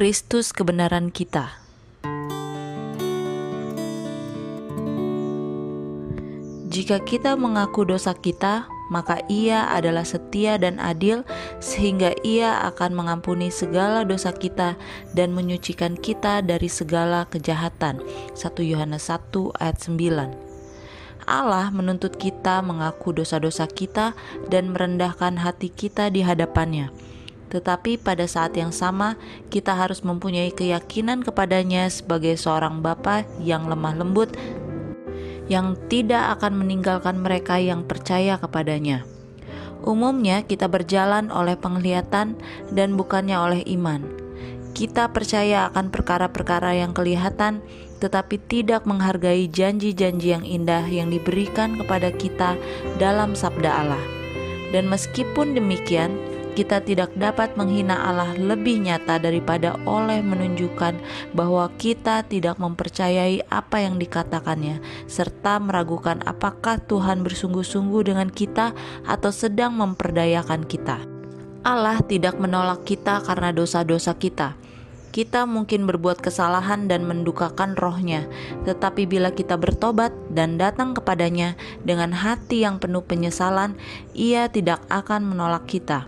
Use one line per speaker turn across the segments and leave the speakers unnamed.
Kristus kebenaran kita. Jika kita mengaku dosa kita, maka Ia adalah setia dan adil, sehingga Ia akan mengampuni segala dosa kita dan menyucikan kita dari segala kejahatan. 1 Yohanes 1 ayat 9. Allah menuntut kita mengaku dosa-dosa kita dan merendahkan hati kita di hadapannya. Tetapi pada saat yang sama, kita harus mempunyai keyakinan kepadanya sebagai seorang Bapa yang lemah lembut yang tidak akan meninggalkan mereka yang percaya kepadanya. Umumnya, kita berjalan oleh penglihatan dan bukannya oleh iman. Kita percaya akan perkara-perkara yang kelihatan, tetapi tidak menghargai janji-janji yang indah yang diberikan kepada kita dalam Sabda Allah. Dan meskipun demikian, kita tidak dapat menghina Allah lebih nyata daripada oleh menunjukkan bahwa kita tidak mempercayai apa yang dikatakannya, serta meragukan apakah Tuhan bersungguh-sungguh dengan kita atau sedang memperdayakan kita. Allah tidak menolak kita karena dosa-dosa kita. Kita mungkin berbuat kesalahan dan mendukakan rohnya, tetapi bila kita bertobat dan datang kepadanya dengan hati yang penuh penyesalan, ia tidak akan menolak kita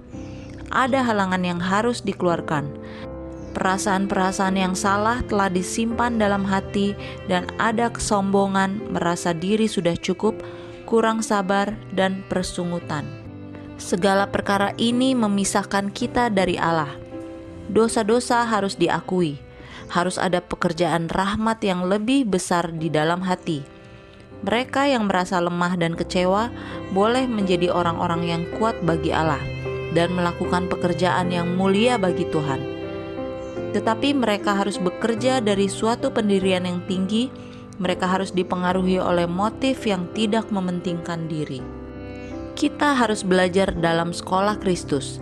ada halangan yang harus dikeluarkan. Perasaan-perasaan yang salah telah disimpan dalam hati, dan ada kesombongan, merasa diri sudah cukup, kurang sabar, dan persungutan. Segala perkara ini memisahkan kita dari Allah. Dosa-dosa harus diakui, harus ada pekerjaan rahmat yang lebih besar di dalam hati. Mereka yang merasa lemah dan kecewa boleh menjadi orang-orang yang kuat bagi Allah dan melakukan pekerjaan yang mulia bagi Tuhan. Tetapi mereka harus bekerja dari suatu pendirian yang tinggi, mereka harus dipengaruhi oleh motif yang tidak mementingkan diri. Kita harus belajar dalam sekolah Kristus.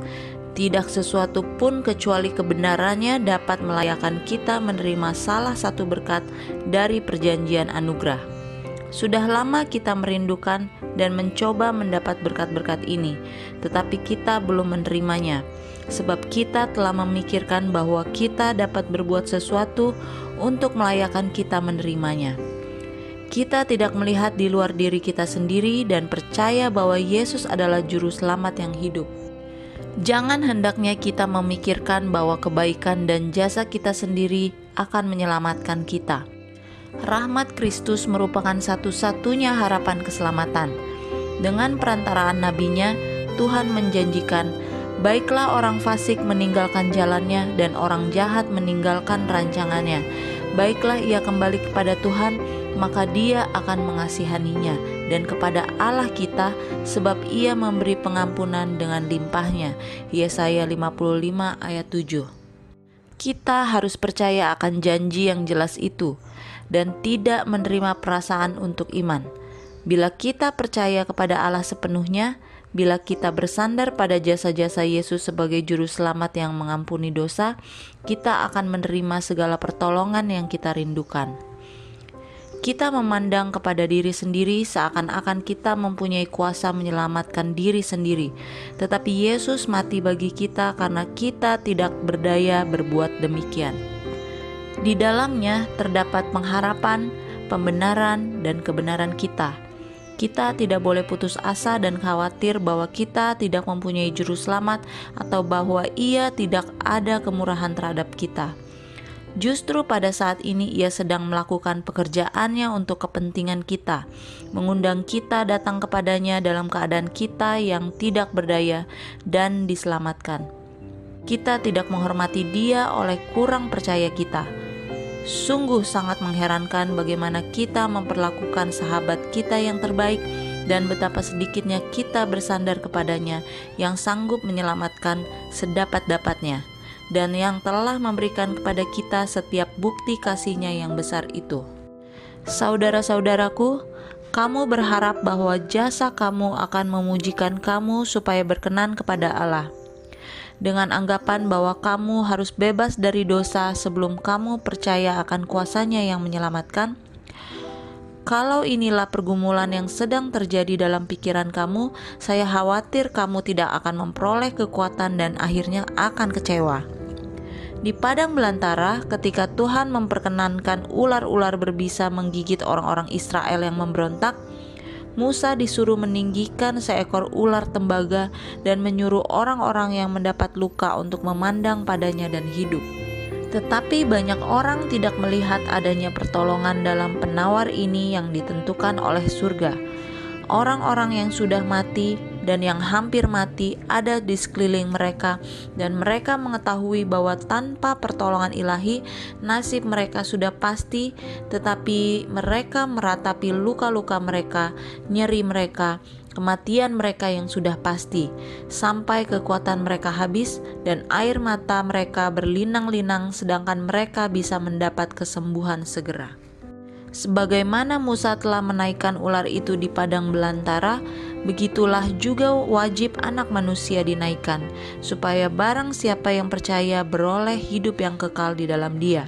Tidak sesuatu pun kecuali kebenarannya dapat melayakan kita menerima salah satu berkat dari perjanjian anugerah. Sudah lama kita merindukan dan mencoba mendapat berkat-berkat ini, tetapi kita belum menerimanya, sebab kita telah memikirkan bahwa kita dapat berbuat sesuatu untuk melayakan kita menerimanya. Kita tidak melihat di luar diri kita sendiri dan percaya bahwa Yesus adalah Juru Selamat yang hidup. Jangan hendaknya kita memikirkan bahwa kebaikan dan jasa kita sendiri akan menyelamatkan kita rahmat Kristus merupakan satu-satunya harapan keselamatan. Dengan perantaraan nabinya, Tuhan menjanjikan, baiklah orang fasik meninggalkan jalannya dan orang jahat meninggalkan rancangannya. Baiklah ia kembali kepada Tuhan, maka dia akan mengasihaninya dan kepada Allah kita sebab ia memberi pengampunan dengan limpahnya. Yesaya 55 ayat 7 Kita harus percaya akan janji yang jelas itu dan tidak menerima perasaan untuk iman. Bila kita percaya kepada Allah sepenuhnya, bila kita bersandar pada jasa-jasa Yesus sebagai juru selamat yang mengampuni dosa, kita akan menerima segala pertolongan yang kita rindukan. Kita memandang kepada diri sendiri seakan-akan kita mempunyai kuasa menyelamatkan diri sendiri, tetapi Yesus mati bagi kita karena kita tidak berdaya berbuat demikian. Di dalamnya terdapat pengharapan, pembenaran, dan kebenaran kita. Kita tidak boleh putus asa dan khawatir bahwa kita tidak mempunyai juru selamat atau bahwa ia tidak ada kemurahan terhadap kita. Justru pada saat ini ia sedang melakukan pekerjaannya untuk kepentingan kita, mengundang kita datang kepadanya dalam keadaan kita yang tidak berdaya dan diselamatkan. Kita tidak menghormati dia oleh kurang percaya kita Sungguh sangat mengherankan bagaimana kita memperlakukan sahabat kita yang terbaik dan betapa sedikitnya kita bersandar kepadanya yang sanggup menyelamatkan sedapat-dapatnya dan yang telah memberikan kepada kita setiap bukti kasihnya yang besar itu. Saudara-saudaraku, kamu berharap bahwa jasa kamu akan memujikan kamu supaya berkenan kepada Allah dengan anggapan bahwa kamu harus bebas dari dosa sebelum kamu percaya akan kuasanya yang menyelamatkan? Kalau inilah pergumulan yang sedang terjadi dalam pikiran kamu, saya khawatir kamu tidak akan memperoleh kekuatan dan akhirnya akan kecewa. Di padang belantara, ketika Tuhan memperkenankan ular-ular berbisa menggigit orang-orang Israel yang memberontak, Musa disuruh meninggikan seekor ular tembaga dan menyuruh orang-orang yang mendapat luka untuk memandang padanya dan hidup. Tetapi banyak orang tidak melihat adanya pertolongan dalam penawar ini yang ditentukan oleh surga. Orang-orang yang sudah mati dan yang hampir mati ada di sekeliling mereka, dan mereka mengetahui bahwa tanpa pertolongan ilahi, nasib mereka sudah pasti, tetapi mereka meratapi luka-luka mereka, nyeri mereka, kematian mereka yang sudah pasti, sampai kekuatan mereka habis dan air mata mereka berlinang-linang, sedangkan mereka bisa mendapat kesembuhan segera. Sebagaimana Musa telah menaikkan ular itu di padang belantara, begitulah juga wajib anak manusia dinaikkan, supaya barang siapa yang percaya beroleh hidup yang kekal di dalam dia.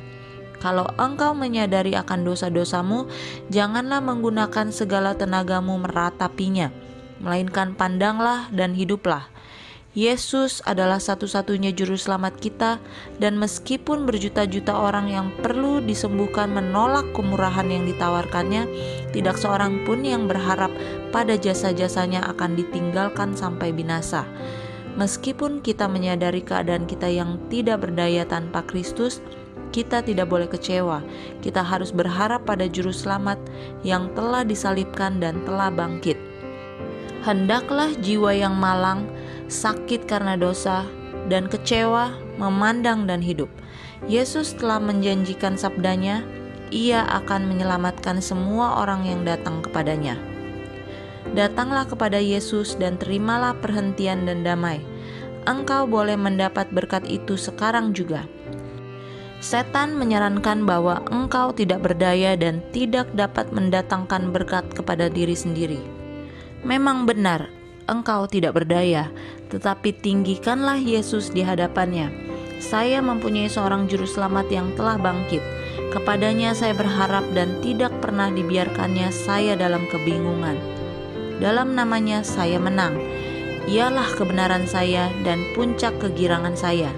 Kalau engkau menyadari akan dosa-dosamu, janganlah menggunakan segala tenagamu meratapinya, melainkan pandanglah dan hiduplah Yesus adalah satu-satunya juru selamat kita dan meskipun berjuta-juta orang yang perlu disembuhkan menolak kemurahan yang ditawarkannya, tidak seorang pun yang berharap pada jasa-jasanya akan ditinggalkan sampai binasa. Meskipun kita menyadari keadaan kita yang tidak berdaya tanpa Kristus, kita tidak boleh kecewa. Kita harus berharap pada juru selamat yang telah disalibkan dan telah bangkit. Hendaklah jiwa yang malang sakit karena dosa, dan kecewa, memandang dan hidup. Yesus telah menjanjikan sabdanya, ia akan menyelamatkan semua orang yang datang kepadanya. Datanglah kepada Yesus dan terimalah perhentian dan damai. Engkau boleh mendapat berkat itu sekarang juga. Setan menyarankan bahwa engkau tidak berdaya dan tidak dapat mendatangkan berkat kepada diri sendiri. Memang benar, engkau tidak berdaya, tetapi tinggikanlah Yesus di hadapannya. Saya mempunyai seorang juru selamat yang telah bangkit. Kepadanya saya berharap dan tidak pernah dibiarkannya saya dalam kebingungan. Dalam namanya saya menang. Ialah kebenaran saya dan puncak kegirangan saya.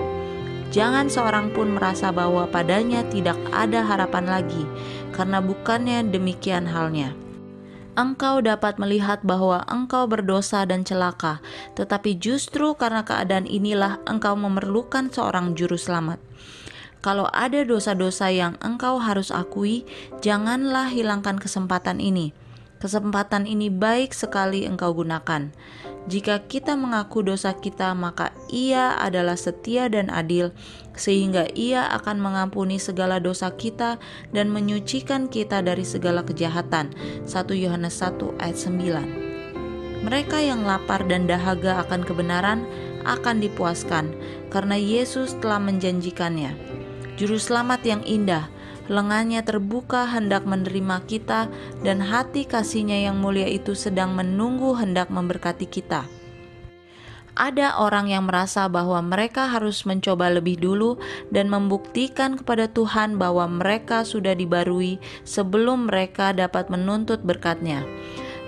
Jangan seorang pun merasa bahwa padanya tidak ada harapan lagi, karena bukannya demikian halnya engkau dapat melihat bahwa engkau berdosa dan celaka, tetapi justru karena keadaan inilah engkau memerlukan seorang juru selamat. Kalau ada dosa-dosa yang engkau harus akui, janganlah hilangkan kesempatan ini. Kesempatan ini baik sekali engkau gunakan. Jika kita mengaku dosa kita, maka Ia adalah setia dan adil, sehingga Ia akan mengampuni segala dosa kita dan menyucikan kita dari segala kejahatan. 1 Yohanes 1 ayat 9. Mereka yang lapar dan dahaga akan kebenaran akan dipuaskan, karena Yesus telah menjanjikannya. Juru selamat yang indah, lengannya terbuka hendak menerima kita, dan hati kasihnya yang mulia itu sedang menunggu hendak memberkati kita. Ada orang yang merasa bahwa mereka harus mencoba lebih dulu dan membuktikan kepada Tuhan bahwa mereka sudah dibarui sebelum mereka dapat menuntut berkatnya.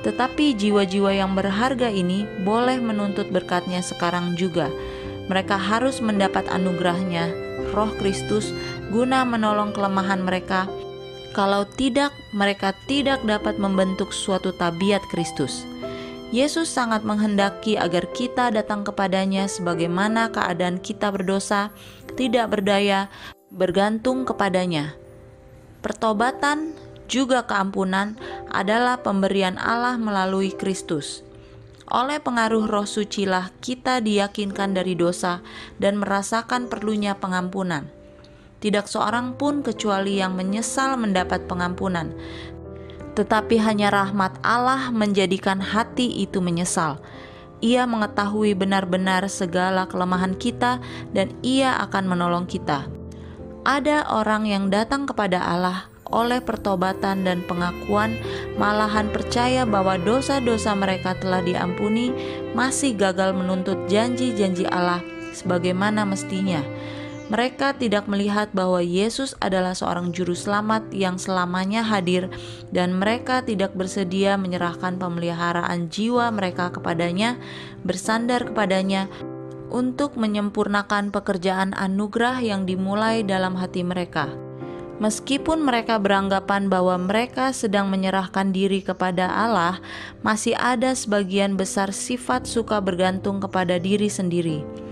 Tetapi jiwa-jiwa yang berharga ini boleh menuntut berkatnya sekarang juga. Mereka harus mendapat anugerahnya, roh Kristus, guna menolong kelemahan mereka. Kalau tidak, mereka tidak dapat membentuk suatu tabiat Kristus. Yesus sangat menghendaki agar kita datang kepadanya sebagaimana keadaan kita berdosa, tidak berdaya, bergantung kepadanya. Pertobatan juga keampunan adalah pemberian Allah melalui Kristus. Oleh pengaruh roh sucilah kita diyakinkan dari dosa dan merasakan perlunya pengampunan. Tidak seorang pun kecuali yang menyesal mendapat pengampunan. Tetapi hanya rahmat Allah menjadikan hati itu menyesal. Ia mengetahui benar-benar segala kelemahan kita dan ia akan menolong kita. Ada orang yang datang kepada Allah oleh pertobatan dan pengakuan, malahan percaya bahwa dosa-dosa mereka telah diampuni, masih gagal menuntut janji-janji Allah sebagaimana mestinya. Mereka tidak melihat bahwa Yesus adalah seorang juru selamat yang selamanya hadir dan mereka tidak bersedia menyerahkan pemeliharaan jiwa mereka kepadanya, bersandar kepadanya, untuk menyempurnakan pekerjaan anugerah yang dimulai dalam hati mereka. Meskipun mereka beranggapan bahwa mereka sedang menyerahkan diri kepada Allah, masih ada sebagian besar sifat suka bergantung kepada diri sendiri.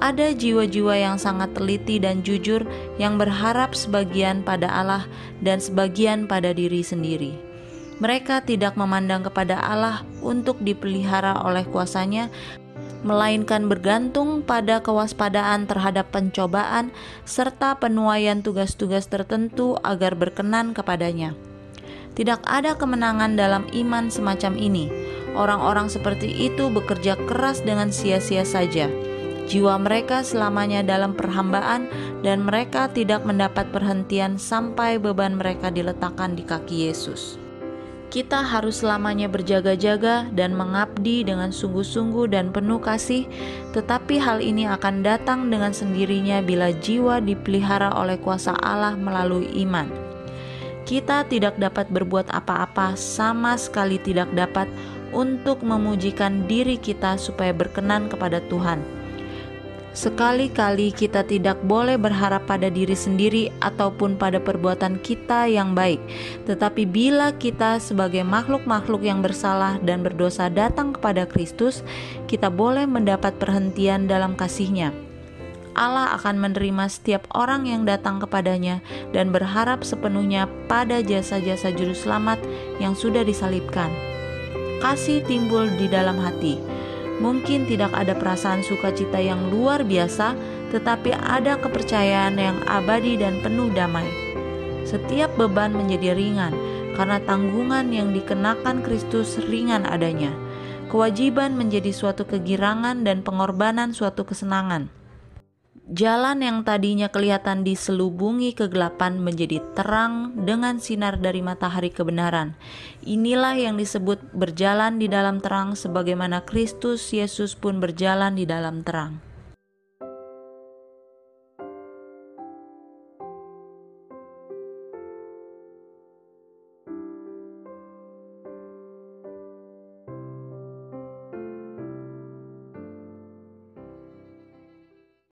Ada jiwa-jiwa yang sangat teliti dan jujur yang berharap sebagian pada Allah dan sebagian pada diri sendiri. Mereka tidak memandang kepada Allah untuk dipelihara oleh kuasanya, melainkan bergantung pada kewaspadaan terhadap pencobaan serta penuaian tugas-tugas tertentu agar berkenan kepadanya. Tidak ada kemenangan dalam iman semacam ini. Orang-orang seperti itu bekerja keras dengan sia-sia saja. Jiwa mereka selamanya dalam perhambaan, dan mereka tidak mendapat perhentian sampai beban mereka diletakkan di kaki Yesus kita harus selamanya berjaga-jaga dan mengabdi dengan sungguh-sungguh dan penuh kasih, tetapi hal ini akan datang dengan sendirinya bila jiwa dipelihara oleh kuasa Allah melalui iman. Kita tidak dapat berbuat apa-apa, sama sekali tidak dapat untuk memujikan diri kita supaya berkenan kepada Tuhan Sekali-kali kita tidak boleh berharap pada diri sendiri ataupun pada perbuatan kita yang baik, tetapi bila kita sebagai makhluk-makhluk yang bersalah dan berdosa datang kepada Kristus, kita boleh mendapat perhentian dalam kasih-Nya. Allah akan menerima setiap orang yang datang kepadanya dan berharap sepenuhnya pada jasa-jasa juru selamat yang sudah disalibkan. Kasih timbul di dalam hati Mungkin tidak ada perasaan sukacita yang luar biasa, tetapi ada kepercayaan yang abadi dan penuh damai. Setiap beban menjadi ringan karena tanggungan yang dikenakan Kristus ringan adanya. Kewajiban menjadi suatu kegirangan dan pengorbanan suatu kesenangan. Jalan yang tadinya kelihatan diselubungi kegelapan menjadi terang dengan sinar dari matahari kebenaran. Inilah yang disebut berjalan di dalam terang sebagaimana Kristus Yesus pun berjalan di dalam terang.